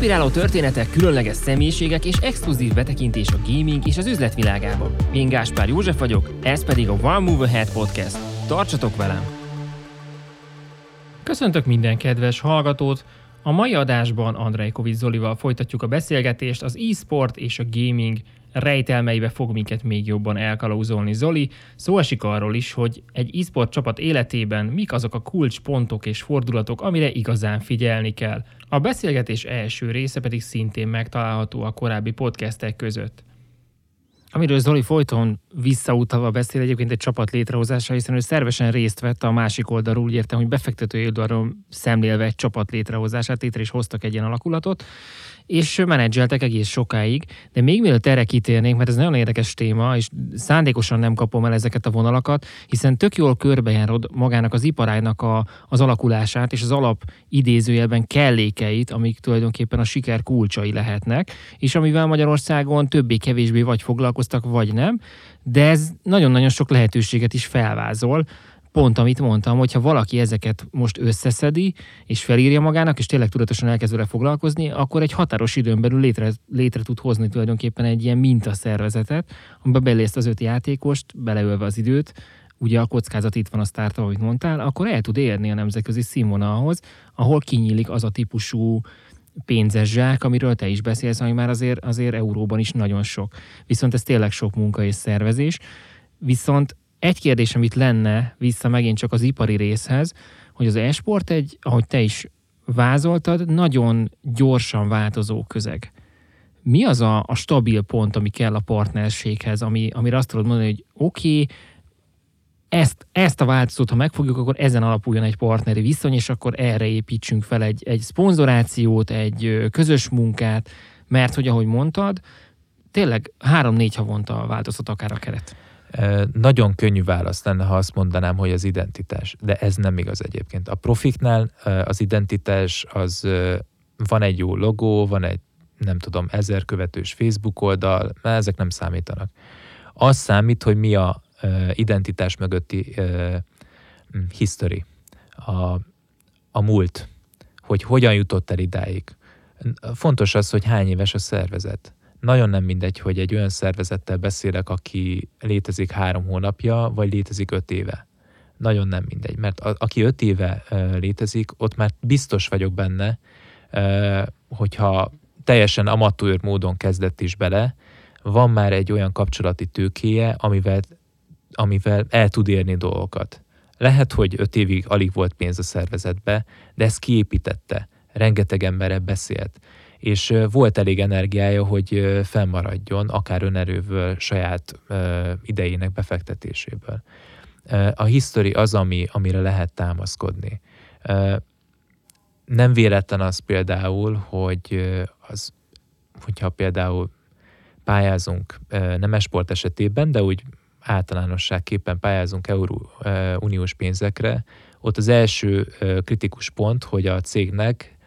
Inspiráló történetek, különleges személyiségek és exkluzív betekintés a gaming és az üzletvilágába. Én Gáspár József vagyok, ez pedig a One Move Ahead Podcast. Tartsatok velem! Köszöntök minden kedves hallgatót! A mai adásban Andrejkovics Zolival folytatjuk a beszélgetést az e-sport és a gaming rejtelmeibe fog minket még jobban elkalauzolni Zoli. Szó esik arról is, hogy egy e-sport csapat életében mik azok a kulcspontok és fordulatok, amire igazán figyelni kell. A beszélgetés első része pedig szintén megtalálható a korábbi podcastek között. Amiről Zoli folyton visszautalva beszél egyébként egy csapat létrehozása, hiszen ő szervesen részt vett a másik oldalról, úgy értem, hogy befektetői oldalról szemlélve egy csapat létrehozását, létre is hoztak egy ilyen alakulatot, és menedzseltek egész sokáig, de még mielőtt erre kitérnénk, mert ez nagyon érdekes téma, és szándékosan nem kapom el ezeket a vonalakat, hiszen tök jól körbejárod magának az iparágnak a, az alakulását, és az alap idézőjelben kellékeit, amik tulajdonképpen a siker kulcsai lehetnek, és amivel Magyarországon többé-kevésbé vagy foglalkoztak, vagy nem, de ez nagyon-nagyon sok lehetőséget is felvázol, pont amit mondtam, hogyha valaki ezeket most összeszedi, és felírja magának, és tényleg tudatosan elkezd vele foglalkozni, akkor egy határos időn belül létre, létre tud hozni tulajdonképpen egy ilyen mintaszervezetet, amiben belészt az öt játékost, beleölve az időt, ugye a kockázat itt van a startup, amit mondtál, akkor el tud érni a nemzetközi színvonalhoz, ahol kinyílik az a típusú pénzes zsák, amiről te is beszélsz, ami már azért, azért euróban is nagyon sok. Viszont ez tényleg sok munka és szervezés. Viszont egy kérdés, amit lenne vissza megint csak az ipari részhez, hogy az e-sport egy, ahogy te is vázoltad, nagyon gyorsan változó közeg. Mi az a, a stabil pont, ami kell a partnerséghez, ami, amire azt tudod mondani, hogy oké, okay, ezt, ezt a változót, ha megfogjuk, akkor ezen alapuljon egy partneri viszony, és akkor erre építsünk fel egy, egy szponzorációt, egy közös munkát, mert hogy ahogy mondtad, tényleg három-négy havonta változhat akár a keret. Nagyon könnyű válasz lenne, ha azt mondanám, hogy az identitás, de ez nem igaz egyébként. A profiknál az identitás az van egy jó logó, van egy nem tudom, ezer követős Facebook oldal, mert ezek nem számítanak. Az számít, hogy mi a identitás mögötti history, a, a múlt, hogy hogyan jutott el idáig. Fontos az, hogy hány éves a szervezet nagyon nem mindegy, hogy egy olyan szervezettel beszélek, aki létezik három hónapja, vagy létezik öt éve. Nagyon nem mindegy, mert a, aki öt éve uh, létezik, ott már biztos vagyok benne, uh, hogyha teljesen amatőr módon kezdett is bele, van már egy olyan kapcsolati tőkéje, amivel, amivel el tud érni dolgokat. Lehet, hogy öt évig alig volt pénz a szervezetbe, de ezt kiépítette. Rengeteg emberre beszélt és volt elég energiája, hogy fennmaradjon, akár önerőből, saját idejének befektetéséből. A history az, ami, amire lehet támaszkodni. Nem véletlen az például, hogy az, hogyha például pályázunk nem esport esetében, de úgy általánosságképpen pályázunk Euró uniós pénzekre, ott az első kritikus pont, hogy a cégnek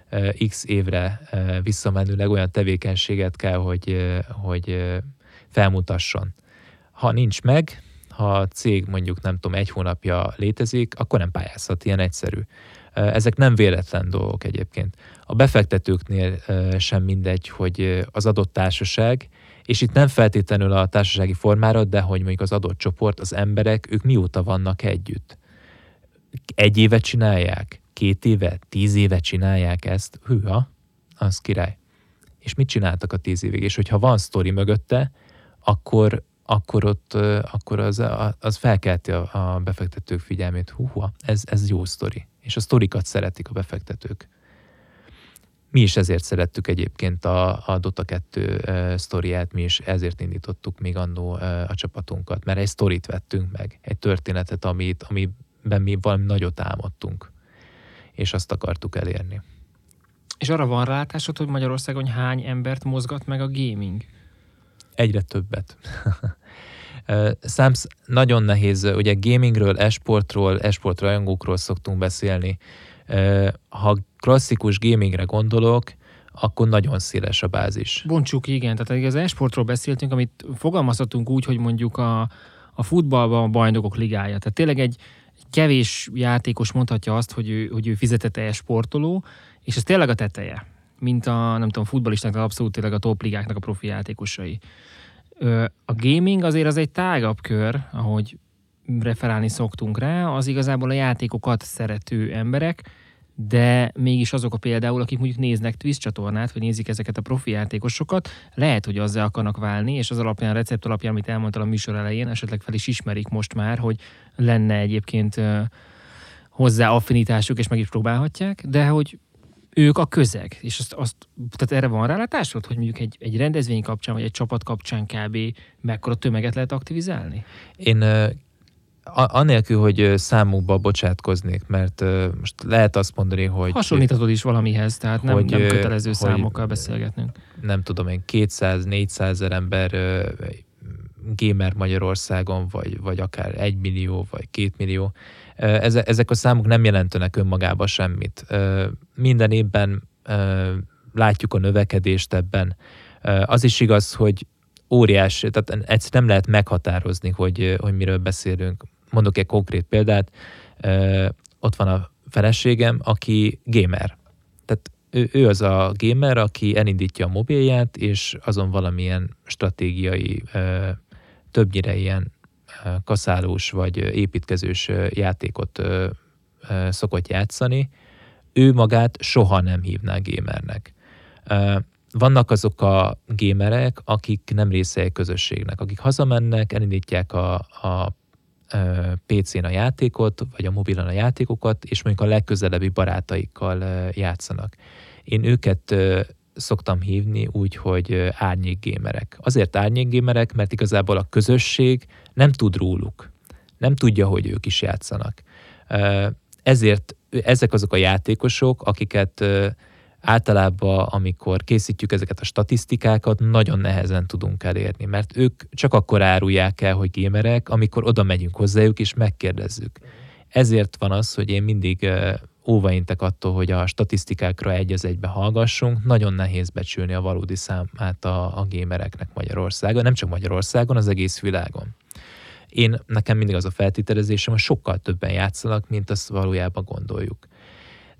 x évre visszamenőleg olyan tevékenységet kell, hogy, hogy felmutasson. Ha nincs meg, ha a cég mondjuk nem tudom, egy hónapja létezik, akkor nem pályázhat, ilyen egyszerű. Ezek nem véletlen dolgok egyébként. A befektetőknél sem mindegy, hogy az adott társaság, és itt nem feltétlenül a társasági formára, de hogy mondjuk az adott csoport, az emberek, ők mióta vannak együtt. Egy évet csinálják, két éve, tíz éve csinálják ezt, hűha, az király. És mit csináltak a tíz évig? És hogyha van sztori mögötte, akkor, akkor ott akkor az, az felkelti a, a befektetők figyelmét. Húha, ez, ez jó sztori. És a sztorikat szeretik a befektetők. Mi is ezért szerettük egyébként a, a Dota 2 uh, sztoriát, mi is ezért indítottuk még annó uh, a csapatunkat, mert egy sztorit vettünk meg, egy történetet, amit, amiben mi valami nagyot álmodtunk és azt akartuk elérni. És arra van rátásod, hogy Magyarországon hány embert mozgat meg a gaming? Egyre többet. Számsz nagyon nehéz, ugye gamingről, esportról, esport rajongókról szoktunk beszélni. Ha klasszikus gamingre gondolok, akkor nagyon széles a bázis. Bontsuk, igen. Tehát az esportról beszéltünk, amit fogalmazhatunk úgy, hogy mondjuk a, a futballban a bajnokok ligája. Tehát tényleg egy, kevés játékos mondhatja azt, hogy ő, hogy ő fizetett sportoló, és ez tényleg a teteje. mint a, nem tudom, futballistáknak abszolút tényleg a topligáknak a profi játékosai. A gaming azért az egy tágabb kör, ahogy referálni szoktunk rá, az igazából a játékokat szerető emberek, de mégis azok a például, akik mondjuk néznek Twitch csatornát, vagy nézik ezeket a profi játékosokat, lehet, hogy azzal akarnak válni, és az alapján, a recept alapján, amit elmondtam a műsor elején, esetleg fel is ismerik most már, hogy lenne egyébként hozzá affinitásuk, és meg is próbálhatják, de hogy ők a közeg, és azt, azt tehát erre van rálátásod, hogy mondjuk egy, egy rendezvény kapcsán, vagy egy csapat kapcsán kb. mekkora tömeget lehet aktivizálni? Én anélkül, hogy számukba bocsátkoznék, mert most lehet azt mondani, hogy... Hasonlíthatod is valamihez, tehát nem, hogy, nem kötelező hogy, számokkal beszélgetnünk. Nem tudom én, 200-400 ezer ember gamer Magyarországon, vagy, vagy akár 1 millió, vagy 2 millió. Ezek a számok nem jelentenek önmagában semmit. Minden évben látjuk a növekedést ebben. Az is igaz, hogy óriás, tehát ezt nem lehet meghatározni, hogy, hogy miről beszélünk. Mondok egy konkrét példát, ott van a feleségem, aki gamer. Tehát ő, ő az a gamer, aki elindítja a mobilját, és azon valamilyen stratégiai, többnyire ilyen kaszálós vagy építkezős játékot szokott játszani. Ő magát soha nem hívná gamernek. Vannak azok a gémerek, akik nem része egy közösségnek, akik hazamennek, elindítják a, a PC-n a játékot, vagy a mobilon a játékokat, és mondjuk a legközelebbi barátaikkal játszanak. Én őket szoktam hívni úgy, hogy árnyékgémerek. Azért árnyékgémerek, mert igazából a közösség nem tud róluk. Nem tudja, hogy ők is játszanak. Ezért ezek azok a játékosok, akiket általában, amikor készítjük ezeket a statisztikákat, nagyon nehezen tudunk elérni, mert ők csak akkor árulják el, hogy gémerek, amikor oda megyünk hozzájuk és megkérdezzük. Ezért van az, hogy én mindig óvaintek attól, hogy a statisztikákra egy az egybe hallgassunk, nagyon nehéz becsülni a valódi számát a, a gémereknek Magyarországon, nem csak Magyarországon, az egész világon. Én, nekem mindig az a feltételezésem, hogy sokkal többen játszanak, mint azt valójában gondoljuk.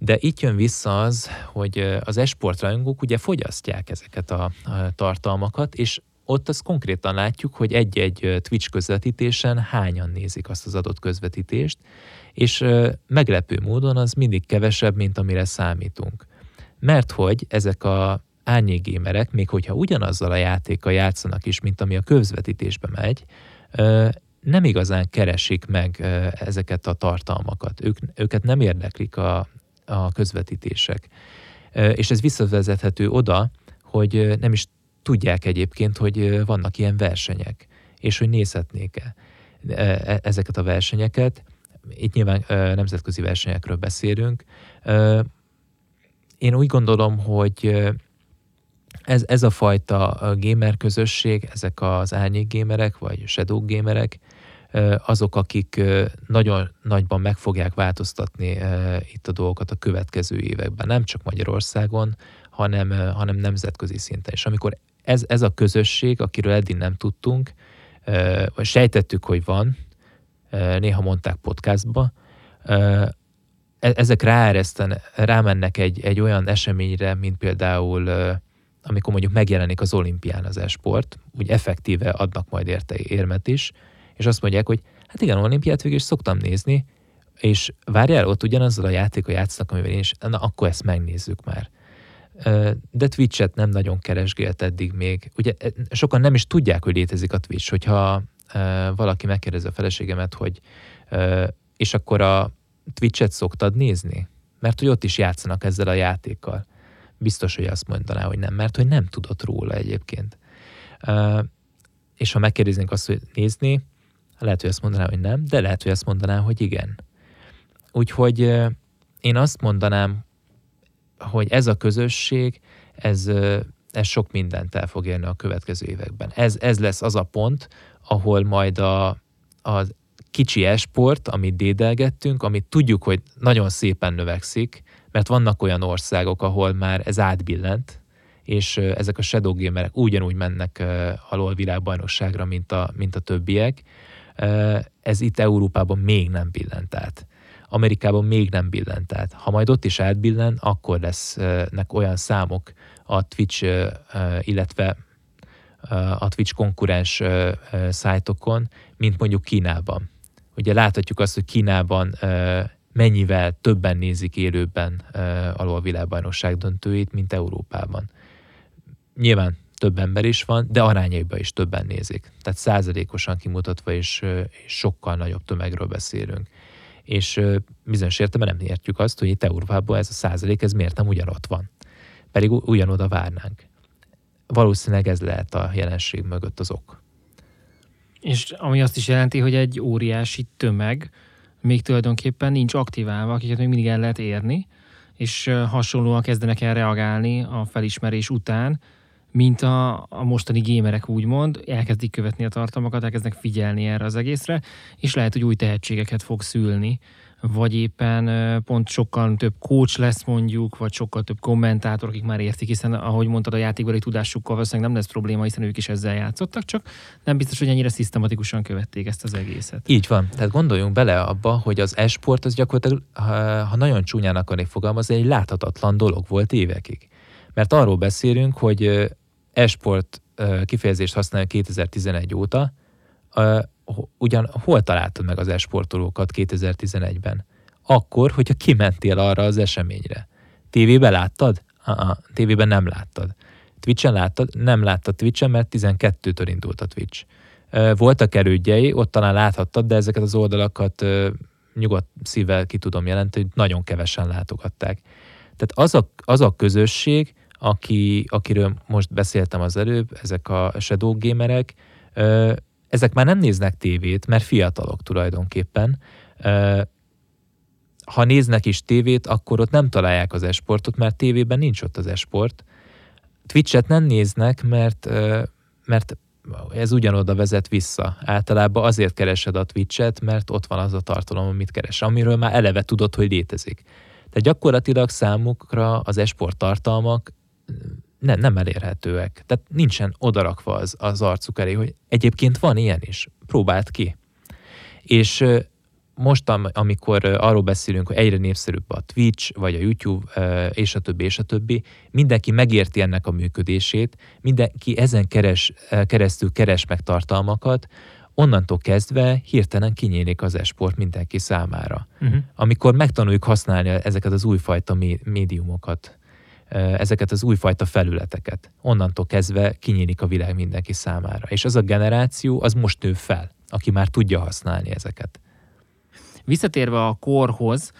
De itt jön vissza az, hogy az esportrajongók ugye fogyasztják ezeket a, tartalmakat, és ott azt konkrétan látjuk, hogy egy-egy Twitch közvetítésen hányan nézik azt az adott közvetítést, és meglepő módon az mindig kevesebb, mint amire számítunk. Mert hogy ezek a árnyékgémerek, még hogyha ugyanazzal a játékkal játszanak is, mint ami a közvetítésbe megy, nem igazán keresik meg ezeket a tartalmakat. Ők, őket nem érdeklik a, a közvetítések. És ez visszavezethető oda, hogy nem is tudják egyébként, hogy vannak ilyen versenyek, és hogy nézhetnék-e e, ezeket a versenyeket. Itt nyilván nemzetközi versenyekről beszélünk. Én úgy gondolom, hogy ez, ez a fajta gamer közösség, ezek az árnyék gamerek, vagy shadow gamerek, azok, akik nagyon nagyban meg fogják változtatni itt a dolgokat a következő években, nem csak Magyarországon, hanem, hanem nemzetközi szinten. És amikor ez, ez a közösség, akiről eddig nem tudtunk, vagy sejtettük, hogy van, néha mondták podcastba, e, ezek ráereszten, rámennek egy, egy olyan eseményre, mint például amikor mondjuk megjelenik az olimpián az esport, úgy effektíve adnak majd érte érmet is, és azt mondják, hogy hát igen, olimpiát végül is szoktam nézni, és várjál, ott ugyanazzal a játékot játszanak, amivel én is, na akkor ezt megnézzük már. De Twitch-et nem nagyon keresgélt eddig még. Ugye sokan nem is tudják, hogy létezik a Twitch, hogyha valaki megkérdezi a feleségemet, hogy és akkor a Twitch-et szoktad nézni? Mert hogy ott is játszanak ezzel a játékkal. Biztos, hogy azt mondaná, hogy nem, mert hogy nem tudott róla egyébként. És ha megkérdeznénk azt, hogy nézni, lehet, hogy azt mondaná, hogy nem, de lehet, hogy azt mondaná, hogy igen. Úgyhogy én azt mondanám, hogy ez a közösség, ez, ez sok mindent el fog érni a következő években. Ez, ez lesz az a pont, ahol majd a, a kicsi esport, amit dédelgettünk, amit tudjuk, hogy nagyon szépen növekszik, mert vannak olyan országok, ahol már ez átbillent, és ezek a shadow gamerek ugyanúgy mennek a LoL világbajnokságra, mint a, mint a többiek. Ez itt Európában még nem billent át. Amerikában még nem billent át. Ha majd ott is átbillen, akkor lesznek olyan számok a Twitch, illetve a Twitch konkurens szájtokon, mint mondjuk Kínában. Ugye láthatjuk azt, hogy Kínában mennyivel többen nézik élőben alól a világbajnokság döntőit, mint Európában. Nyilván több ember is van, de arányaiban is többen nézik. Tehát százalékosan kimutatva is, és sokkal nagyobb tömegről beszélünk. És bizonyos értelemben nem értjük azt, hogy itt Európában ez a százalék, ez miért nem ugyanott van. Pedig ugyanoda várnánk. Valószínűleg ez lehet a jelenség mögött az ok. És ami azt is jelenti, hogy egy óriási tömeg még tulajdonképpen nincs aktiválva, akiket még mindig el lehet érni, és hasonlóan kezdenek el reagálni a felismerés után, mint a, a mostani gémerek úgymond, elkezdik követni a tartalmakat, elkezdenek figyelni erre az egészre, és lehet, hogy új tehetségeket fog szülni, vagy éppen pont sokkal több coach lesz mondjuk, vagy sokkal több kommentátor, akik már értik, hiszen ahogy mondtad, a játékbeli tudásukkal valószínűleg nem lesz probléma, hiszen ők is ezzel játszottak, csak nem biztos, hogy ennyire szisztematikusan követték ezt az egészet. Így van. Tehát gondoljunk bele abba, hogy az esport az gyakorlatilag, ha nagyon csúnyán akarnék fogalmazni, egy láthatatlan dolog volt évekig. Mert arról beszélünk, hogy esport kifejezést használja 2011 óta, ugyan hol találtad meg az esportolókat 2011-ben? Akkor, hogyha kimentél arra az eseményre. Tévében láttad? Uh-uh, tévében nem láttad. Twitchen láttad? Nem láttad Twitchen, mert 12-től indult a Twitch. Voltak erődjei, ott talán láthattad, de ezeket az oldalakat nyugodt szívvel ki tudom jelenteni, hogy nagyon kevesen látogatták. Tehát az a, az a közösség, aki, akiről most beszéltem az előbb, ezek a shadow gamerek, ezek már nem néznek tévét, mert fiatalok tulajdonképpen. Ha néznek is tévét, akkor ott nem találják az esportot, mert tévében nincs ott az esport. Twitch-et nem néznek, mert, mert ez ugyanoda vezet vissza. Általában azért keresed a Twitch-et, mert ott van az a tartalom, amit keres, amiről már eleve tudod, hogy létezik. Tehát gyakorlatilag számukra az esport tartalmak nem, nem elérhetőek. Tehát nincsen odarakva az, az arcuk elé, hogy egyébként van ilyen is, próbált ki. És most, amikor arról beszélünk, hogy egyre népszerűbb a Twitch, vagy a YouTube, és a többi, és a többi, mindenki megérti ennek a működését, mindenki ezen keres, keresztül keres meg tartalmakat, onnantól kezdve hirtelen kinyílik az esport mindenki számára. Uh-huh. Amikor megtanuljuk használni ezeket az újfajta médiumokat ezeket az újfajta felületeket. Onnantól kezdve kinyílik a világ mindenki számára. És az a generáció, az most nő fel, aki már tudja használni ezeket. Visszatérve a korhoz,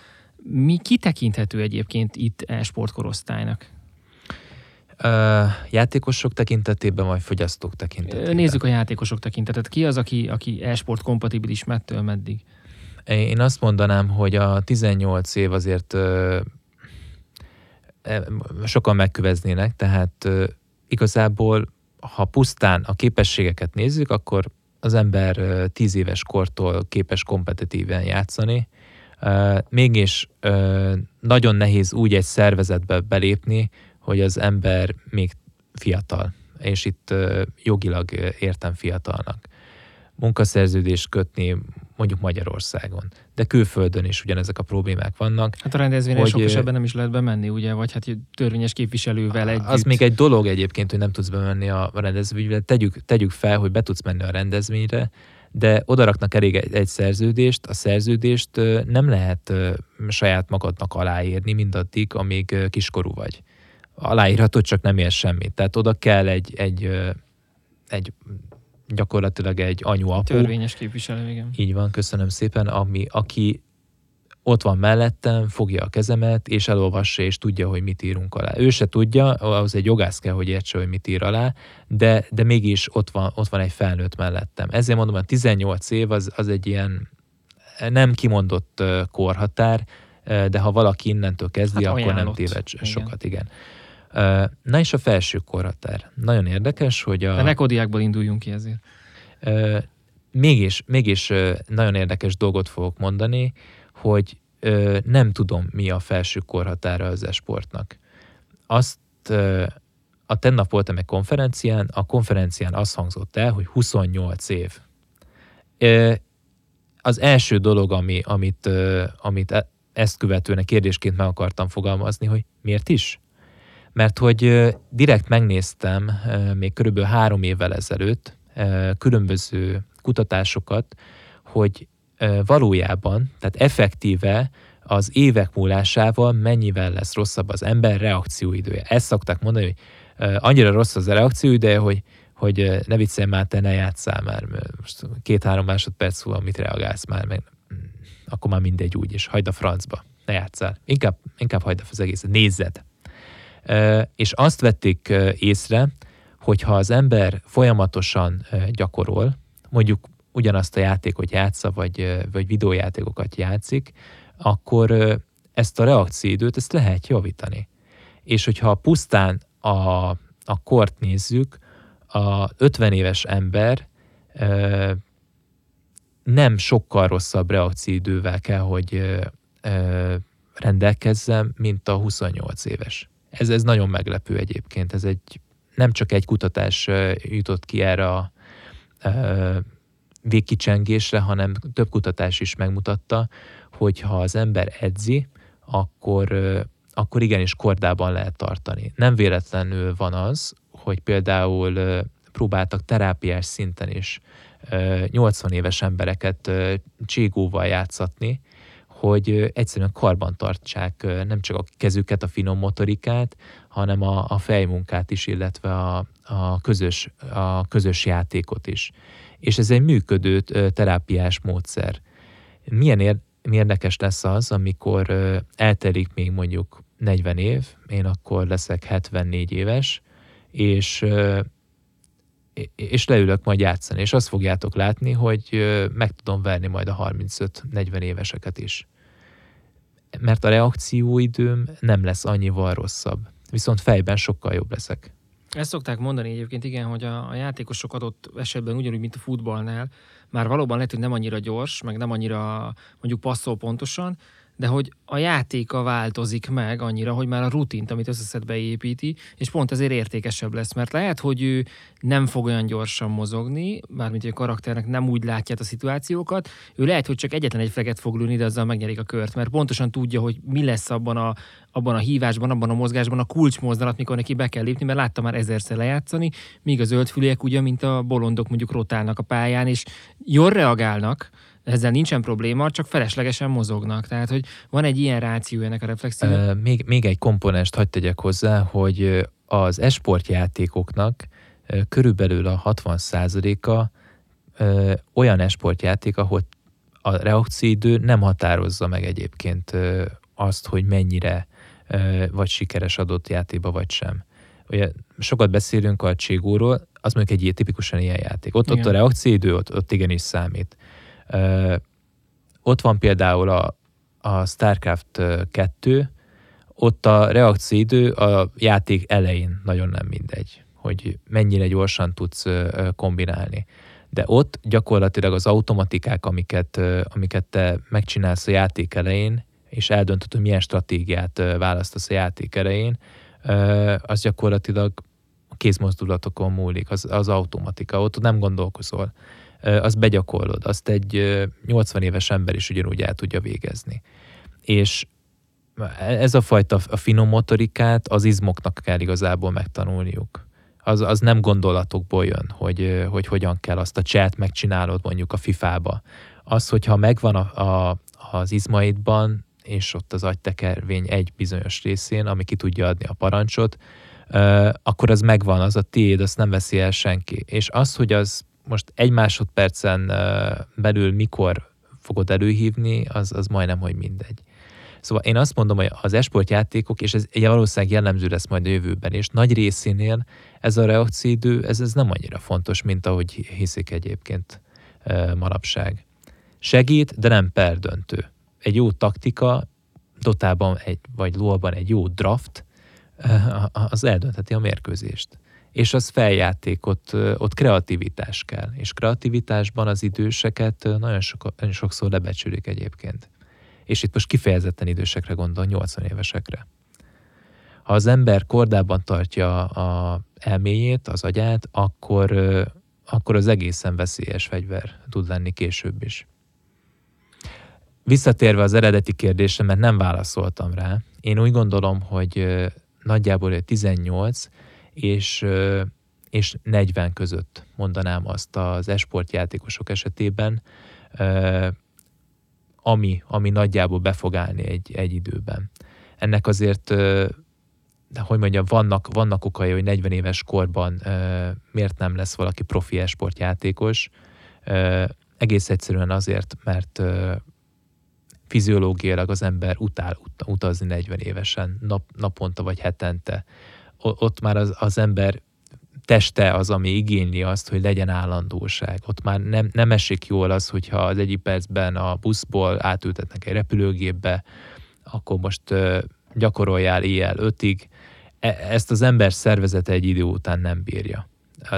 mi kitekinthető egyébként itt e-sport korosztálynak? Uh, játékosok tekintetében, vagy fogyasztók tekintetében? Nézzük a játékosok tekintetet. Ki az, aki, aki e-sport kompatibilis mettől meddig? Én azt mondanám, hogy a 18 év azért sokan megköveznének, tehát igazából, ha pusztán a képességeket nézzük, akkor az ember tíz éves kortól képes kompetitíven játszani. Mégis nagyon nehéz úgy egy szervezetbe belépni, hogy az ember még fiatal, és itt jogilag értem fiatalnak. Munkaszerződést kötni mondjuk Magyarországon. De külföldön is ugyanezek a problémák vannak. Hát a rendezvényre hogy, sok esetben nem is lehet bemenni, ugye? Vagy hát törvényes képviselővel együtt. Az még egy dolog egyébként, hogy nem tudsz bemenni a rendezvényre. Tegyük, tegyük fel, hogy be tudsz menni a rendezvényre, de odaraknak elég egy, egy szerződést, a szerződést nem lehet saját magadnak aláírni mindaddig, amíg kiskorú vagy. Aláírhatod, csak nem ér semmit. Tehát oda kell egy, egy, egy gyakorlatilag egy anyu apu. Törvényes képviselő, igen. Így van, köszönöm szépen, ami, aki ott van mellettem, fogja a kezemet, és elolvassa, és tudja, hogy mit írunk alá. Ő se tudja, az egy jogász kell, hogy értse, hogy mit ír alá, de, de mégis ott van, ott van egy felnőtt mellettem. Ezért mondom, a 18 év az, az egy ilyen nem kimondott korhatár, de ha valaki innentől kezdi, hát akkor nem téved sokat, igen. Na és a felső korhatár. Nagyon érdekes, hogy a... De ne kodiákból induljunk ki ezért. Mégis, mégis nagyon érdekes dolgot fogok mondani, hogy nem tudom, mi a felső korhatára az esportnak. Azt a tennap voltam egy konferencián, a konferencián azt hangzott el, hogy 28 év. az első dolog, ami, amit, amit e, ezt követően kérdésként meg akartam fogalmazni, hogy miért is? Mert hogy direkt megnéztem még körülbelül három évvel ezelőtt különböző kutatásokat, hogy valójában, tehát effektíve az évek múlásával mennyivel lesz rosszabb az ember reakcióidője. Ezt szokták mondani, hogy annyira rossz az a reakcióideje, hogy, hogy ne viccelj már, te ne játszál már, most két-három másodperc múlva mit reagálsz már, meg mm, akkor már mindegy úgy, és hagyd a francba, ne játszál. Inkább, inkább hagyd az egészet, nézzed. És azt vették észre, hogy ha az ember folyamatosan gyakorol, mondjuk ugyanazt a játékot játsza, vagy, vagy videójátékokat játszik, akkor ezt a reakcióidőt ezt lehet javítani. És hogyha pusztán a, a kort nézzük, a 50 éves ember ö, nem sokkal rosszabb reakcióidővel kell, hogy ö, rendelkezzen, mint a 28 éves. Ez, ez nagyon meglepő egyébként. Ez egy, nem csak egy kutatás jutott ki erre a végkicsengésre, hanem több kutatás is megmutatta, hogy ha az ember edzi, akkor, akkor igenis kordában lehet tartani. Nem véletlenül van az, hogy például próbáltak terápiás szinten is 80 éves embereket cségóval játszatni, hogy egyszerűen karban tartsák nem csak a kezüket, a finom motorikát, hanem a, a fejmunkát is, illetve a, a, közös, a közös játékot is. És ez egy működő terápiás módszer. Milyen ér, érdekes lesz az, amikor eltelik még mondjuk 40 év, én akkor leszek 74 éves, és és leülök majd játszani, és azt fogjátok látni, hogy meg tudom verni majd a 35-40 éveseket is. Mert a reakcióidőm nem lesz annyival rosszabb. Viszont fejben sokkal jobb leszek. Ezt szokták mondani egyébként, igen, hogy a, a játékosok adott esetben ugyanúgy, mint a futballnál, már valóban lehet, hogy nem annyira gyors, meg nem annyira mondjuk passzol pontosan, de hogy a játéka változik meg annyira, hogy már a rutint, amit összeszed beépíti, és pont ezért értékesebb lesz, mert lehet, hogy ő nem fog olyan gyorsan mozogni, bármint hogy a karakternek nem úgy látja a szituációkat, ő lehet, hogy csak egyetlen egy feget fog lőni, de azzal megnyerik a kört, mert pontosan tudja, hogy mi lesz abban a, abban a hívásban, abban a mozgásban a kulcsmozdulat, mikor neki be kell lépni, mert látta már ezerszer lejátszani, míg a zöldfülűek ugye, mint a bolondok mondjuk rotálnak a pályán, és jól reagálnak, ezzel nincsen probléma, csak feleslegesen mozognak. Tehát, hogy van egy ilyen ráció ennek a reflexiónak. Még, még egy komponest hagyd tegyek hozzá, hogy az esportjátékoknak körülbelül a 60%-a olyan esportjáték, ahol a reakcióidő nem határozza meg egyébként azt, hogy mennyire vagy sikeres adott játékba, vagy sem. Ugye sokat beszélünk a Cségóról, az mondjuk egy ilyen tipikusan ilyen játék. Ott, ott a reakcióidő, ott, ott igenis számít. Ott van például a, a StarCraft 2, ott a reakcióidő a játék elején nagyon nem mindegy, hogy mennyire gyorsan tudsz kombinálni. De ott gyakorlatilag az automatikák, amiket, amiket te megcsinálsz a játék elején, és eldöntöd, hogy milyen stratégiát választasz a játék elején, az gyakorlatilag a kézmozdulatokon múlik, az, az automatika, ott nem gondolkozol azt begyakorlod, azt egy 80 éves ember is ugyanúgy el tudja végezni. És ez a fajta a finom motorikát az izmoknak kell igazából megtanulniuk. Az, az nem gondolatokból jön, hogy, hogy hogyan kell azt a chat megcsinálod mondjuk a FIFA-ba. Az, hogyha megvan a, a, az izmaidban, és ott az agytekervény egy bizonyos részén, ami ki tudja adni a parancsot, akkor az megvan, az a tiéd, azt nem veszi el senki. És az, hogy az most egy másodpercen belül mikor fogod előhívni, az, az majdnem, hogy mindegy. Szóval én azt mondom, hogy az esport játékok, és ez valószínűleg jellemző lesz majd a jövőben, és nagy részénél ez a reakcióidő, ez, ez nem annyira fontos, mint ahogy hiszik egyébként manapság. Segít, de nem perdöntő. Egy jó taktika, dotában egy, vagy lóban egy jó draft, az eldöntheti a mérkőzést és az feljáték, ott, ott kreativitás kell. És kreativitásban az időseket nagyon, sok, nagyon sokszor lebecsülik egyébként. És itt most kifejezetten idősekre gondol, 80 évesekre. Ha az ember kordában tartja a elméjét, az agyát, akkor, akkor az egészen veszélyes fegyver tud lenni később is. visszatérve az eredeti kérdésre, mert nem válaszoltam rá, én úgy gondolom, hogy nagyjából 18 és, és 40 között mondanám azt az esportjátékosok esetében, ami, ami nagyjából be fog állni egy, egy időben. Ennek azért, de hogy mondjam, vannak, vannak okai, hogy 40 éves korban miért nem lesz valaki profi esportjátékos. Egész egyszerűen azért, mert fiziológiailag az ember utál utazni 40 évesen, nap, naponta vagy hetente. Ott már az, az ember teste az, ami igényli azt, hogy legyen állandóság. Ott már nem, nem esik jól az, hogyha az egyik percben a buszból átültetnek egy repülőgépbe, akkor most uh, gyakoroljál éjjel ötig. E, ezt az ember szervezete egy idő után nem bírja.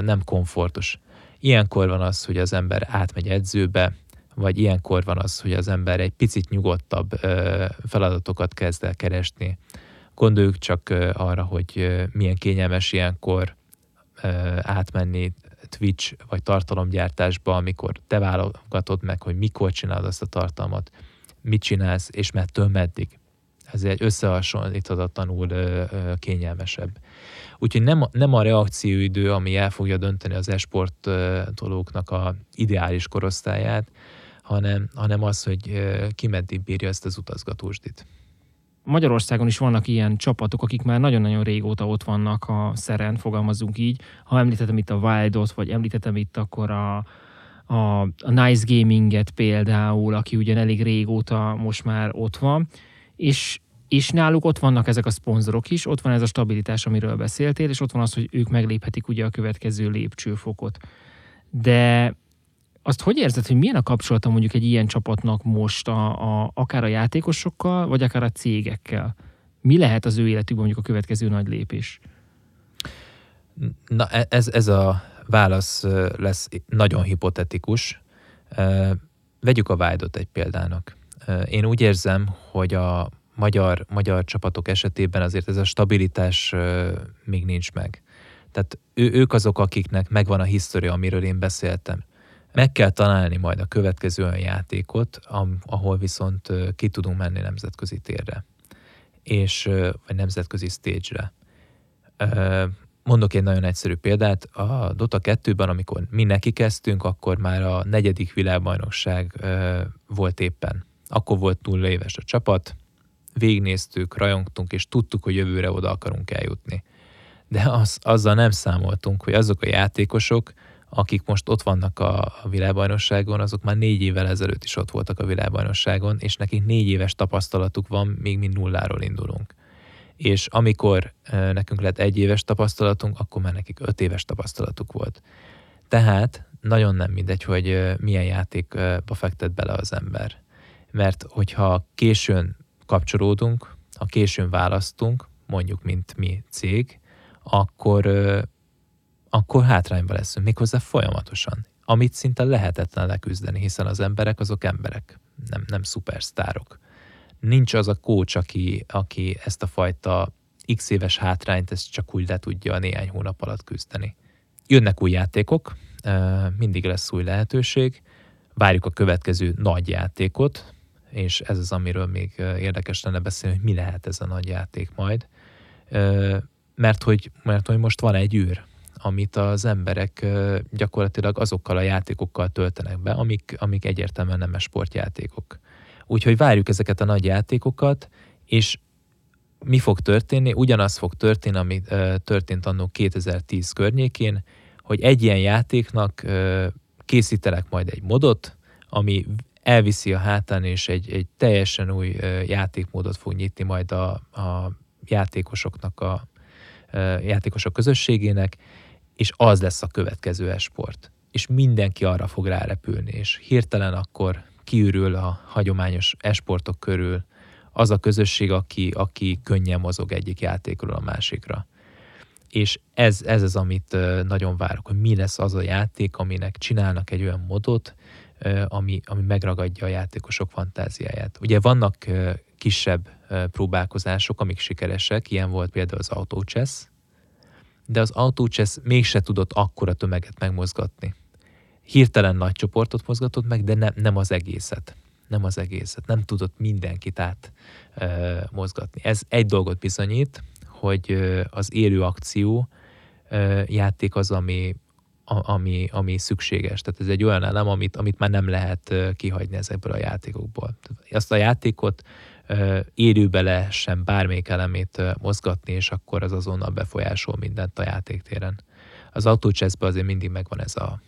Nem komfortos. Ilyenkor van az, hogy az ember átmegy edzőbe, vagy ilyenkor van az, hogy az ember egy picit nyugodtabb uh, feladatokat kezd el keresni. Gondoljuk csak arra, hogy milyen kényelmes ilyenkor átmenni Twitch vagy tartalomgyártásba, amikor te válogatod meg, hogy mikor csinálod azt a tartalmat, mit csinálsz, és mettől meddig. Ez egy összehasonlíthatatlanul kényelmesebb. Úgyhogy nem, nem a reakcióidő, ami el fogja dönteni az esportolóknak a ideális korosztályát, hanem, hanem az, hogy ki meddig bírja ezt az utazgatósdit. Magyarországon is vannak ilyen csapatok, akik már nagyon-nagyon régóta ott vannak a szeren, fogalmazunk így. Ha említettem itt a Wildot, vagy említettem itt akkor a, a, a Nice Gaminget például, aki ugyan elég régóta most már ott van, és, és náluk ott vannak ezek a szponzorok is, ott van ez a stabilitás, amiről beszéltél, és ott van az, hogy ők megléphetik ugye a következő lépcsőfokot. De azt hogy érzed, hogy milyen a kapcsolata mondjuk egy ilyen csapatnak most a, a, akár a játékosokkal, vagy akár a cégekkel? Mi lehet az ő életükben mondjuk a következő nagy lépés? Na e, ez, ez a válasz lesz nagyon hipotetikus. Vegyük a vájdot egy példának. Én úgy érzem, hogy a magyar, magyar csapatok esetében azért ez a stabilitás még nincs meg. Tehát ő, ők azok, akiknek megvan a história, amiről én beszéltem meg kell találni majd a következő olyan játékot, ahol viszont ki tudunk menni nemzetközi térre, és, vagy nemzetközi stage-re. Mondok egy nagyon egyszerű példát. A Dota 2-ben, amikor mi neki kezdtünk, akkor már a negyedik világbajnokság volt éppen. Akkor volt nulla éves a csapat, végnéztük, rajongtunk, és tudtuk, hogy jövőre oda akarunk eljutni. De az, azzal nem számoltunk, hogy azok a játékosok, akik most ott vannak a, a világbajnokságon, azok már négy évvel ezelőtt is ott voltak a világbajnokságon, és nekik négy éves tapasztalatuk van, még mi nulláról indulunk. És amikor nekünk lett egy éves tapasztalatunk, akkor már nekik öt éves tapasztalatuk volt. Tehát nagyon nem mindegy, hogy milyen játékba fektet bele az ember. Mert hogyha későn kapcsolódunk, ha későn választunk, mondjuk, mint mi cég, akkor akkor hátrányba leszünk, méghozzá folyamatosan, amit szinte lehetetlen leküzdeni, hiszen az emberek azok emberek, nem, nem szupersztárok. Nincs az a kócs, aki, aki ezt a fajta x éves hátrányt ezt csak úgy le tudja néhány hónap alatt küzdeni. Jönnek új játékok, mindig lesz új lehetőség, várjuk a következő nagy játékot, és ez az, amiről még érdekes lenne beszélni, hogy mi lehet ez a nagy játék majd. Mert hogy, mert hogy most van egy űr, amit az emberek gyakorlatilag azokkal a játékokkal töltenek be, amik, amik egyértelműen nem sportjátékok. Úgyhogy várjuk ezeket a nagy játékokat, és mi fog történni? Ugyanaz fog történni, ami történt annó 2010 környékén, hogy egy ilyen játéknak készítelek majd egy modot, ami elviszi a hátán, és egy, egy teljesen új játékmódot fog nyitni majd a, a játékosoknak a játékosok közösségének, és az lesz a következő esport. És mindenki arra fog rárepülni, és hirtelen akkor kiürül a hagyományos esportok körül az a közösség, aki, aki könnyen mozog egyik játékról a másikra. És ez, ez az, amit nagyon várok, hogy mi lesz az a játék, aminek csinálnak egy olyan modot, ami, ami megragadja a játékosok fantáziáját. Ugye vannak kisebb próbálkozások, amik sikeresek, ilyen volt például az Auto Chess, de az autócsesz mégse tudott akkora tömeget megmozgatni. Hirtelen nagy csoportot mozgatott meg, de ne, nem az egészet. nem az egészet, nem tudott mindenkit át ö, mozgatni. Ez egy dolgot bizonyít, hogy ö, az élő akció ö, játék az, ami, a, ami, ami szükséges. Tehát ez egy olyan elem, amit, amit már nem lehet kihagyni ezekből a játékokból. Azt a játékot élőbe lehessen bármelyik elemét mozgatni, és akkor az azonnal befolyásol mindent a játéktéren. Az autócseszben azért mindig megvan ez a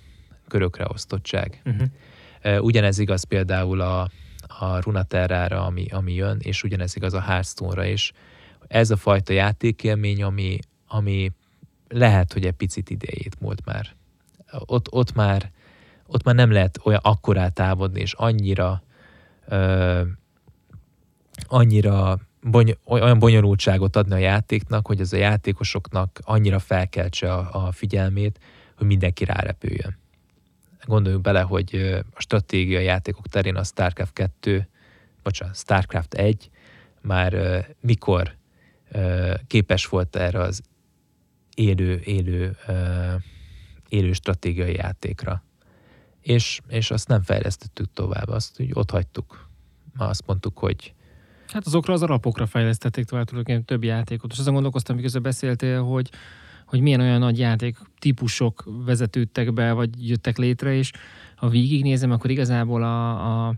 körökre osztottság. Uh-huh. Ugyanez igaz például a, a Runaterrára, ami, ami jön, és ugyanez igaz a Hearthstone-ra is. Ez a fajta játékélmény, ami, ami lehet, hogy egy picit idejét múlt már. Ott, ott már ott már nem lehet olyan akkorát távodni, és annyira ö, annyira bony, olyan bonyolultságot adni a játéknak, hogy az a játékosoknak annyira felkeltse a, a figyelmét, hogy mindenki rárepüljön gondoljunk bele, hogy a stratégia játékok terén a StarCraft 2, bocsánat, StarCraft 1 már mikor képes volt erre az élő, élő, élő stratégiai játékra. És, és azt nem fejlesztettük tovább, azt úgy ott hagytuk. Azt mondtuk, hogy Hát azokra az alapokra fejlesztették tovább tulajdonképpen több játékot. És azon gondolkoztam, miközben beszéltél, hogy hogy milyen olyan nagy játék típusok vezetődtek be, vagy jöttek létre, és ha végignézem, akkor igazából a, a,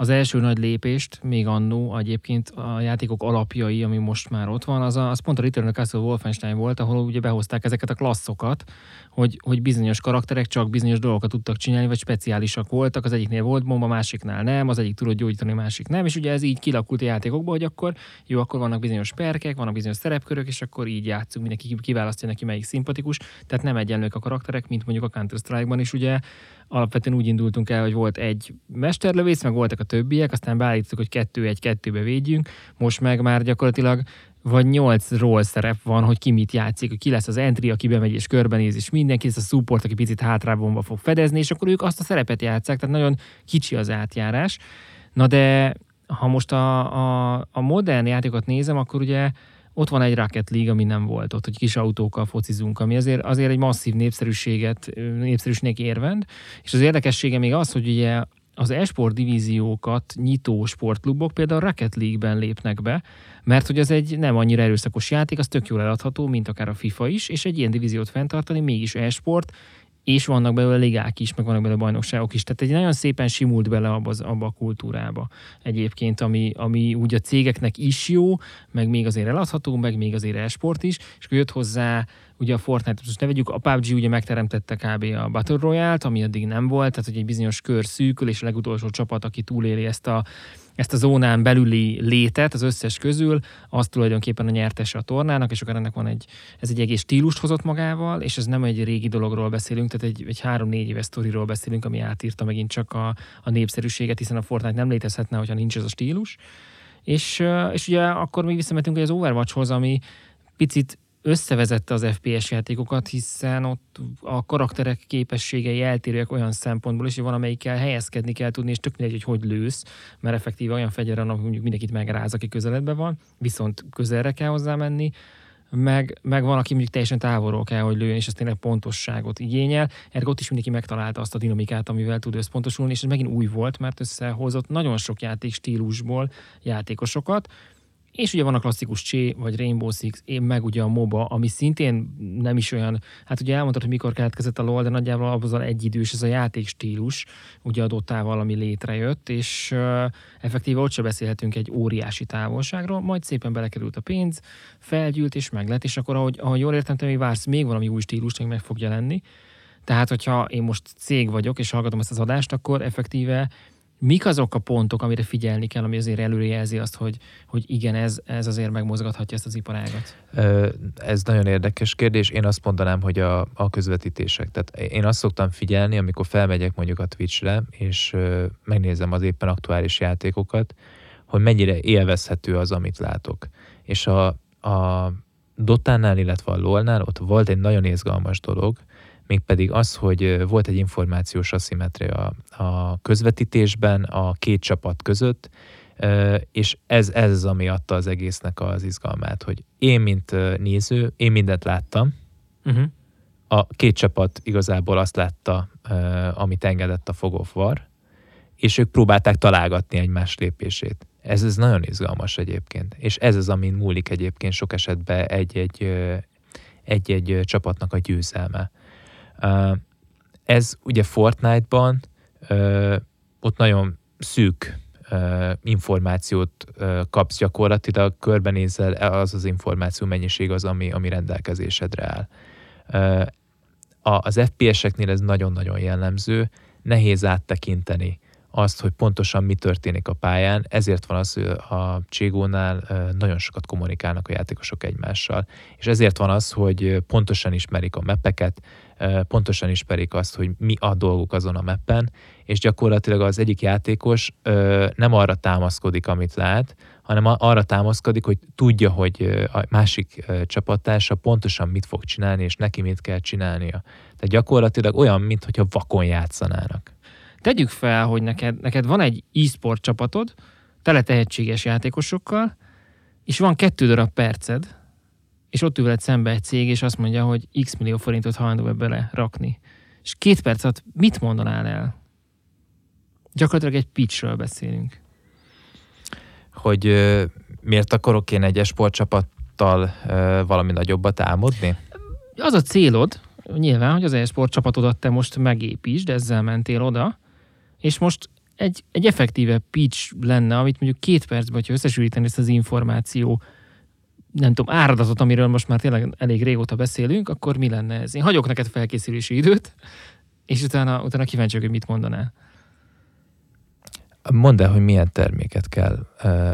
az első nagy lépést, még annó egyébként a játékok alapjai, ami most már ott van, az, a, az pont a Return of Castle Wolfenstein volt, ahol ugye behozták ezeket a klasszokat, hogy, hogy bizonyos karakterek csak bizonyos dolgokat tudtak csinálni, vagy speciálisak voltak, az egyiknél volt bomba, másiknál nem, az egyik tudott gyógyítani, másik nem, és ugye ez így kilakult a játékokban, hogy akkor jó, akkor vannak bizonyos perkek, vannak bizonyos szerepkörök, és akkor így játszunk, mindenki kiválasztja neki melyik szimpatikus, tehát nem egyenlők a karakterek, mint mondjuk a Counter-Strike-ban is ugye. Alapvetően úgy indultunk el, hogy volt egy mesterlövész, meg voltak a többiek, aztán beállítottuk, hogy kettő egy kettőbe védjünk, most meg már gyakorlatilag vagy nyolc roll szerep van, hogy ki mit játszik, ki lesz az entry, aki bemegy és körbenéz, és mindenki, ez a support, aki picit hátrábbomba fog fedezni, és akkor ők azt a szerepet játszák, tehát nagyon kicsi az átjárás. Na de ha most a, a, a modern játékot nézem, akkor ugye ott van egy Rocket League, ami nem volt ott, hogy kis autókkal focizunk, ami azért, azért egy masszív népszerűséget, népszerűségnek érvend, és az érdekessége még az, hogy ugye az esport divíziókat nyitó sportklubok például Rocket League-ben lépnek be, mert hogy az egy nem annyira erőszakos játék, az tök jól eladható, mint akár a FIFA is, és egy ilyen divíziót fenntartani mégis esport, és vannak belőle ligák is, meg vannak belőle bajnokságok is. Tehát egy nagyon szépen simult bele abba, abba a kultúrába egyébként, ami, ami úgy a cégeknek is jó, meg még azért eladható, meg még azért esport is, és akkor jött hozzá ugye a Fortnite, most ne vegyük, a PUBG ugye megteremtette kb. a Battle Royale-t, ami addig nem volt, tehát hogy egy bizonyos kör szűkül, és a legutolsó csapat, aki túléli ezt a ezt a zónán belüli létet az összes közül, az tulajdonképpen a nyertese a tornának, és akkor ennek van egy, ez egy egész stílust hozott magával, és ez nem egy régi dologról beszélünk, tehát egy, egy három-négy éves sztoriról beszélünk, ami átírta megint csak a, a népszerűséget, hiszen a Fortnite nem létezhetne, hogyha nincs ez a stílus. És, és ugye akkor még visszamentünk az Overwatchhoz, ami picit összevezette az FPS játékokat, hiszen ott a karakterek képességei eltérőek olyan szempontból is, hogy van, amelyikkel helyezkedni kell tudni, és tök mindegy, hogy hogy lősz, mert effektíve olyan fegyver, annak mondjuk mindenkit megráz, aki közeledben van, viszont közelre kell hozzá menni, meg, meg van, aki mondjuk teljesen távolról kell, hogy lőjön, és ez tényleg pontosságot igényel. Ergo ott is mindenki megtalálta azt a dinamikát, amivel tud összpontosulni, és ez megint új volt, mert összehozott nagyon sok játék stílusból játékosokat, és ugye van a klasszikus Csé, vagy Rainbow Six, én meg ugye a MOBA, ami szintén nem is olyan, hát ugye elmondtad, hogy mikor keletkezett a LoL, de nagyjából abban egyidős ez a játékstílus, ugye adottával, ami létrejött, és uh, effektíve ott se beszélhetünk egy óriási távolságról, majd szépen belekerült a pénz, felgyűlt és meglett, és akkor ahogy, ahogy jól értem, te még vársz még valami új stílus, ami meg fog jelenni. Tehát, hogyha én most cég vagyok, és hallgatom ezt az adást, akkor effektíve Mik azok a pontok, amire figyelni kell, ami azért előrejelzi azt, hogy, hogy igen, ez, ez azért megmozgathatja ezt az iparágat? Ez nagyon érdekes kérdés. Én azt mondanám, hogy a, a közvetítések. Tehát én azt szoktam figyelni, amikor felmegyek mondjuk a Twitch-re, és megnézem az éppen aktuális játékokat, hogy mennyire élvezhető az, amit látok. És a, a Dotánál, illetve a LOL-nál ott volt egy nagyon izgalmas dolog, mégpedig az, hogy volt egy információs aszimetria a közvetítésben a két csapat között, és ez, ez az, ami adta az egésznek az izgalmát, hogy én, mint néző, én mindent láttam, uh-huh. a két csapat igazából azt látta, amit engedett a Fog of War, és ők próbálták találgatni egymás lépését. Ez, ez nagyon izgalmas egyébként, és ez az, amin múlik egyébként sok esetben egy-egy, egy-egy csapatnak a győzelme. Ez ugye Fortnite-ban ott nagyon szűk információt kapsz gyakorlatilag, körbenézel, az az információ mennyiség az, ami, ami rendelkezésedre áll. Az FPS-eknél ez nagyon-nagyon jellemző, nehéz áttekinteni azt, hogy pontosan mi történik a pályán, ezért van az, hogy a Cségónál nagyon sokat kommunikálnak a játékosok egymással. És ezért van az, hogy pontosan ismerik a mepeket, pontosan ismerik azt, hogy mi a dolguk azon a meppen, és gyakorlatilag az egyik játékos nem arra támaszkodik, amit lát, hanem arra támaszkodik, hogy tudja, hogy a másik csapattársa pontosan mit fog csinálni, és neki mit kell csinálnia. Tehát gyakorlatilag olyan, mintha vakon játszanának. Tegyük fel, hogy neked, neked van egy e-sport csapatod, tele tehetséges játékosokkal, és van kettő darab perced, és ott ül veled szembe egy cég, és azt mondja, hogy x millió forintot hajlandó bele rakni. És két perc alatt mit mondanál el? Gyakorlatilag egy pitchről beszélünk. Hogy ö, miért akarok én egy sportcsapattal ö, valami nagyobbat álmodni? Az a célod, nyilván, hogy az e-sport csapatodat te most megépítsd, ezzel mentél oda, és most egy, egy effektíve pitch lenne, amit mondjuk két percben, hogyha összesülíteni ezt az információ, nem tudom, áradatot, amiről most már tényleg elég régóta beszélünk, akkor mi lenne ez? Én hagyok neked felkészülési időt, és utána, utána kíváncsi vagyok, hogy mit mondanál. Mondd el, hogy milyen terméket kell,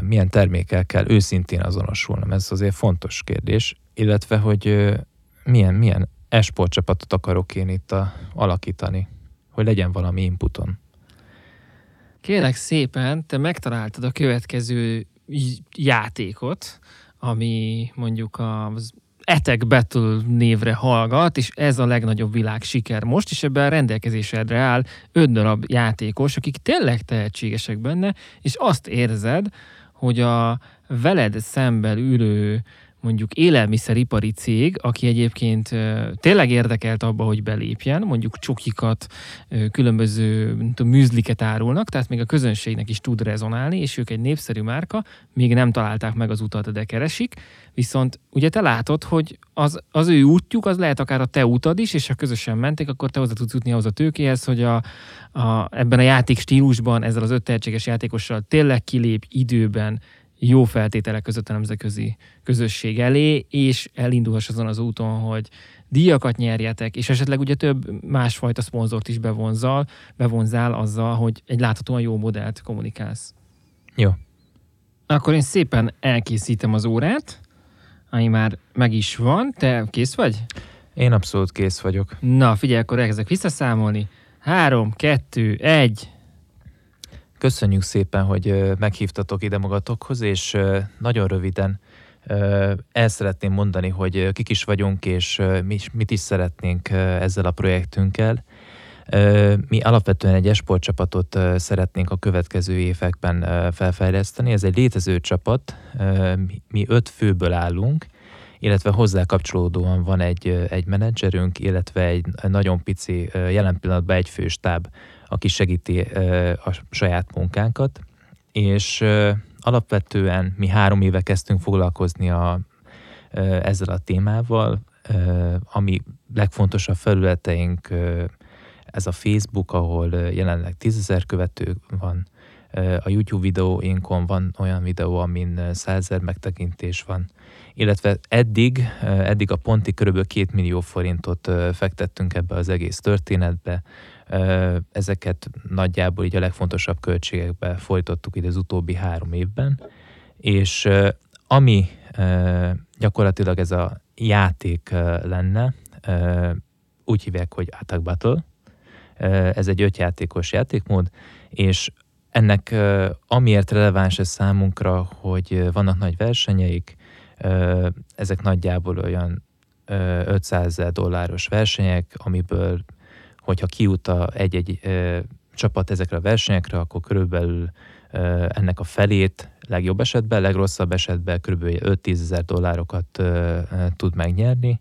milyen termékkel kell őszintén azonosulnom. Ez azért fontos kérdés, illetve, hogy milyen, milyen esport csapatot akarok én itt a, alakítani, hogy legyen valami inputon. Kérlek szépen, te megtaláltad a következő játékot, ami mondjuk az Etek Battle névre hallgat, és ez a legnagyobb világ siker most, és ebben a rendelkezésedre áll öt darab játékos, akik tényleg tehetségesek benne, és azt érzed, hogy a veled szemben ülő mondjuk élelmiszeripari cég, aki egyébként tényleg érdekelt abba, hogy belépjen, mondjuk csokikat, különböző tudom, műzliket árulnak, tehát még a közönségnek is tud rezonálni, és ők egy népszerű márka, még nem találták meg az utat, de keresik, viszont ugye te látod, hogy az, az ő útjuk, az lehet akár a te utad is, és ha közösen mentek, akkor te hozzá tudsz jutni ahhoz a tőkéhez, hogy a, a, ebben a játék stílusban, ezzel az öt tehetséges játékossal tényleg kilép időben, jó feltételek között a nemzetközi közösség elé, és elindulhass azon az úton, hogy díjakat nyerjetek, és esetleg ugye több másfajta szponzort is bevonzal, bevonzál azzal, hogy egy láthatóan jó modellt kommunikálsz. Jó. Akkor én szépen elkészítem az órát, ami már meg is van. Te kész vagy? Én abszolút kész vagyok. Na, figyelj, akkor elkezdek visszaszámolni. Három, kettő, egy. Köszönjük szépen, hogy meghívtatok ide magatokhoz, és nagyon röviden el szeretném mondani, hogy kik is vagyunk, és mit is szeretnénk ezzel a projektünkkel. Mi alapvetően egy esportcsapatot szeretnénk a következő években felfejleszteni. Ez egy létező csapat, mi öt főből állunk, illetve hozzá kapcsolódóan van egy, egy menedzserünk, illetve egy nagyon pici, jelen pillanatban egy főstáb, aki segíti a saját munkánkat, és alapvetően mi három éve kezdtünk foglalkozni a, ezzel a témával, ami legfontosabb felületeink ez a Facebook, ahol jelenleg tízezer követő van, a YouTube videóinkon van olyan videó, amin százezer megtekintés van, illetve eddig, eddig a Ponti kb. 2 millió forintot fektettünk ebbe az egész történetbe, Ezeket nagyjából így a legfontosabb költségekbe folytottuk ide az utóbbi három évben, és ami gyakorlatilag ez a játék lenne, úgy hívják, hogy Attack Battle, ez egy ötjátékos játékmód, és ennek amiért releváns ez számunkra, hogy vannak nagy versenyeik, ezek nagyjából olyan 500 dolláros versenyek, amiből hogyha kijut egy-egy csapat ezekre a versenyekre, akkor körülbelül ennek a felét legjobb esetben, legrosszabb esetben kb. 5-10 ezer dollárokat tud megnyerni.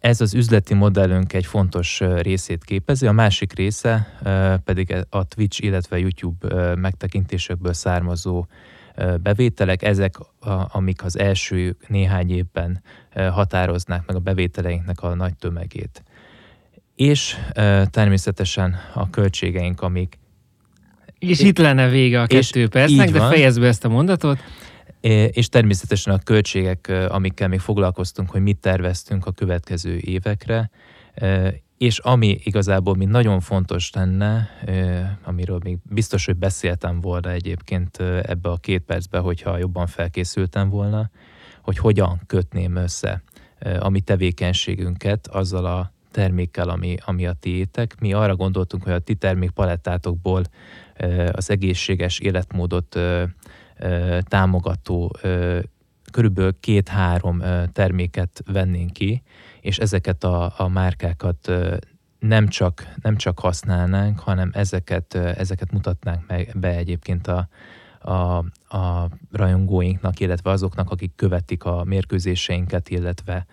Ez az üzleti modellünk egy fontos részét képezi, a másik része pedig a Twitch, illetve YouTube megtekintésekből származó bevételek, ezek, amik az első néhány évben határoznák meg a bevételeinknek a nagy tömegét. És természetesen a költségeink, amik és itt lenne vége a kettő percnek, de fejezd be ezt a mondatot. És természetesen a költségek, amikkel még foglalkoztunk, hogy mit terveztünk a következő évekre, és ami igazából mi nagyon fontos lenne, amiről még biztos, hogy beszéltem volna egyébként ebbe a két percbe, hogyha jobban felkészültem volna, hogy hogyan kötném össze a mi tevékenységünket azzal a termékkel, ami, ami a tiétek. Mi arra gondoltunk, hogy a ti termékpalettátokból az egészséges életmódot támogató körülbelül két-három terméket vennénk ki, és ezeket a, a márkákat nem csak, nem csak használnánk, hanem ezeket, ezeket mutatnánk meg be egyébként a, a, a rajongóinknak, illetve azoknak, akik követik a mérkőzéseinket, illetve,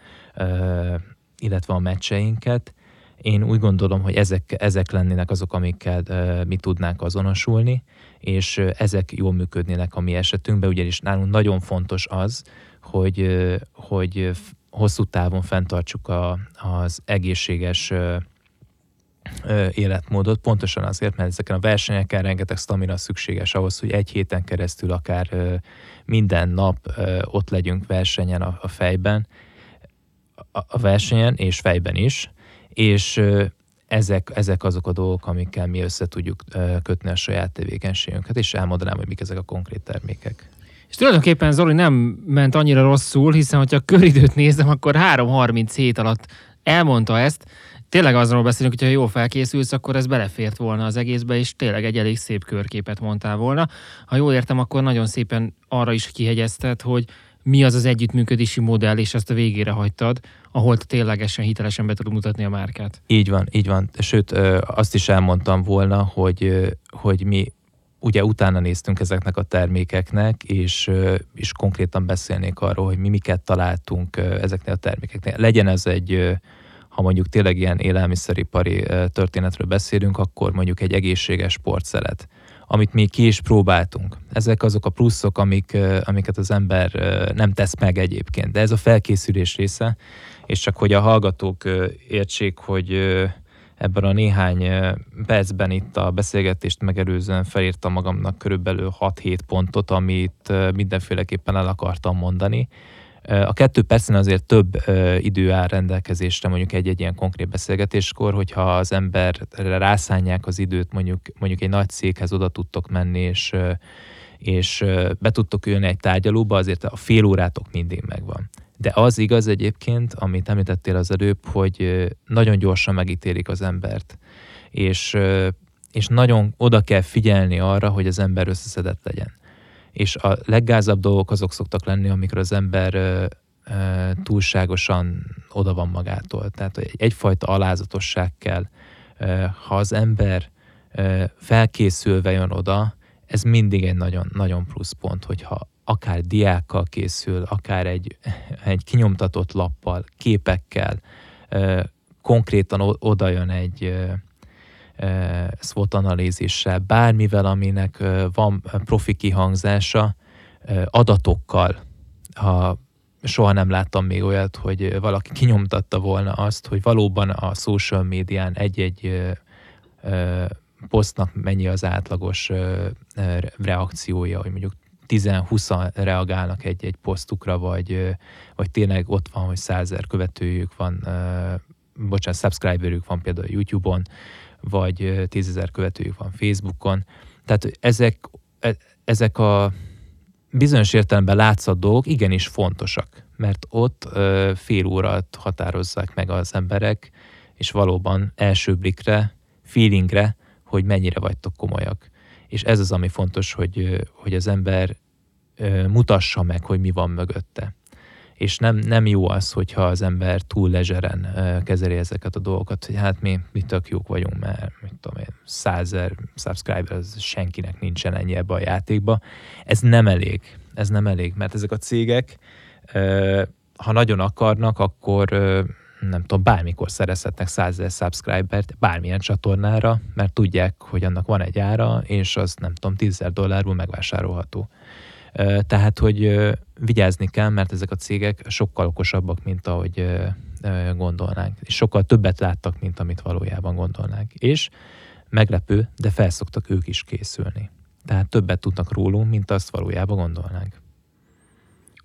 illetve a meccseinket. Én úgy gondolom, hogy ezek, ezek lennének azok, amikkel mi tudnánk azonosulni, és ezek jól működnének a mi esetünkben, ugyanis nálunk nagyon fontos az, hogy, hogy hosszú távon fenntartsuk a, az egészséges életmódot, pontosan azért, mert ezeken a versenyeken rengeteg stamina szükséges ahhoz, hogy egy héten keresztül akár minden nap ott legyünk versenyen a, a fejben, a versenyen és fejben is, és ezek, ezek azok a dolgok, amikkel mi össze tudjuk kötni a saját tevékenységünket, és elmondanám, hogy mik ezek a konkrét termékek. És tulajdonképpen Zoli nem ment annyira rosszul, hiszen hogyha a köridőt nézem, akkor 3-37 alatt elmondta ezt. Tényleg azról beszélünk, hogy ha jól felkészülsz, akkor ez belefért volna az egészbe, és tényleg egy elég szép körképet mondtál volna. Ha jól értem, akkor nagyon szépen arra is kihegyezted, hogy mi az az együttműködési modell, és ezt a végére hagytad, ahol ténylegesen hitelesen be tudod mutatni a márkát. Így van, így van. Sőt, azt is elmondtam volna, hogy, hogy mi ugye utána néztünk ezeknek a termékeknek, és, és konkrétan beszélnék arról, hogy mi miket találtunk ezeknél a termékeknél. Legyen ez egy, ha mondjuk tényleg ilyen élelmiszeripari történetről beszélünk, akkor mondjuk egy egészséges sportszelet amit mi ki is próbáltunk. Ezek azok a pluszok, amik, amiket az ember nem tesz meg egyébként. De ez a felkészülés része, és csak hogy a hallgatók értsék, hogy ebben a néhány percben itt a beszélgetést megelőzően felírtam magamnak körülbelül 6-7 pontot, amit mindenféleképpen el akartam mondani. A kettő percen azért több idő áll rendelkezésre mondjuk egy-egy ilyen konkrét beszélgetéskor, hogyha az emberre rászánják az időt, mondjuk, mondjuk egy nagy céghez oda tudtok menni, és, és be tudtok ülni egy tárgyalóba, azért a fél órátok mindig megvan. De az igaz egyébként, amit említettél az előbb, hogy nagyon gyorsan megítélik az embert, és, és nagyon oda kell figyelni arra, hogy az ember összeszedett legyen és a leggázabb dolgok azok szoktak lenni, amikor az ember ö, ö, túlságosan oda van magától. Tehát egyfajta alázatosság kell. Ö, ha az ember ö, felkészülve jön oda, ez mindig egy nagyon, nagyon plusz pont, hogyha akár diákkal készül, akár egy, egy kinyomtatott lappal, képekkel, ö, konkrétan oda jön egy, SWOT analízissel, bármivel, aminek van profi kihangzása, adatokkal, ha soha nem láttam még olyat, hogy valaki kinyomtatta volna azt, hogy valóban a social médián egy-egy posztnak mennyi az átlagos reakciója, hogy mondjuk 10-20 reagálnak egy-egy posztukra, vagy, vagy tényleg ott van, hogy százer követőjük van, bocsánat, subscriberük van például YouTube-on, vagy tízezer követőjük van Facebookon. Tehát ezek, e, ezek a bizonyos értelemben látszat dolgok igenis fontosak, mert ott fél órát határozzák meg az emberek, és valóban első blikre, feelingre, hogy mennyire vagytok komolyak. És ez az, ami fontos, hogy, hogy az ember mutassa meg, hogy mi van mögötte és nem, nem jó az, hogyha az ember túl lezseren kezeli ezeket a dolgokat, hogy hát mi, mi tök jók vagyunk, mert mit tudom én, százer subscriber, az senkinek nincsen ennyi ebbe a játékba. Ez nem elég, ez nem elég, mert ezek a cégek, ha nagyon akarnak, akkor nem tudom, bármikor szerezhetnek 100 ezer subscribert bármilyen csatornára, mert tudják, hogy annak van egy ára, és az nem tudom, 10 dollárból megvásárolható. Tehát, hogy vigyázni kell, mert ezek a cégek sokkal okosabbak, mint ahogy gondolnánk. És sokkal többet láttak, mint amit valójában gondolnánk. És meglepő, de felszoktak ők is készülni. Tehát többet tudnak rólunk, mint azt valójában gondolnánk.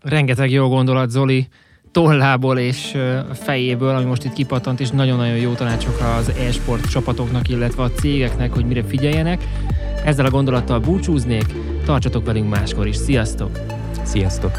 Rengeteg jó gondolat, Zoli tollából és fejéből, ami most itt kipattant, és nagyon-nagyon jó tanácsokra az e-sport csapatoknak, illetve a cégeknek, hogy mire figyeljenek. Ezzel a gondolattal búcsúznék, tartsatok velünk máskor is. Sziasztok! Sziasztok!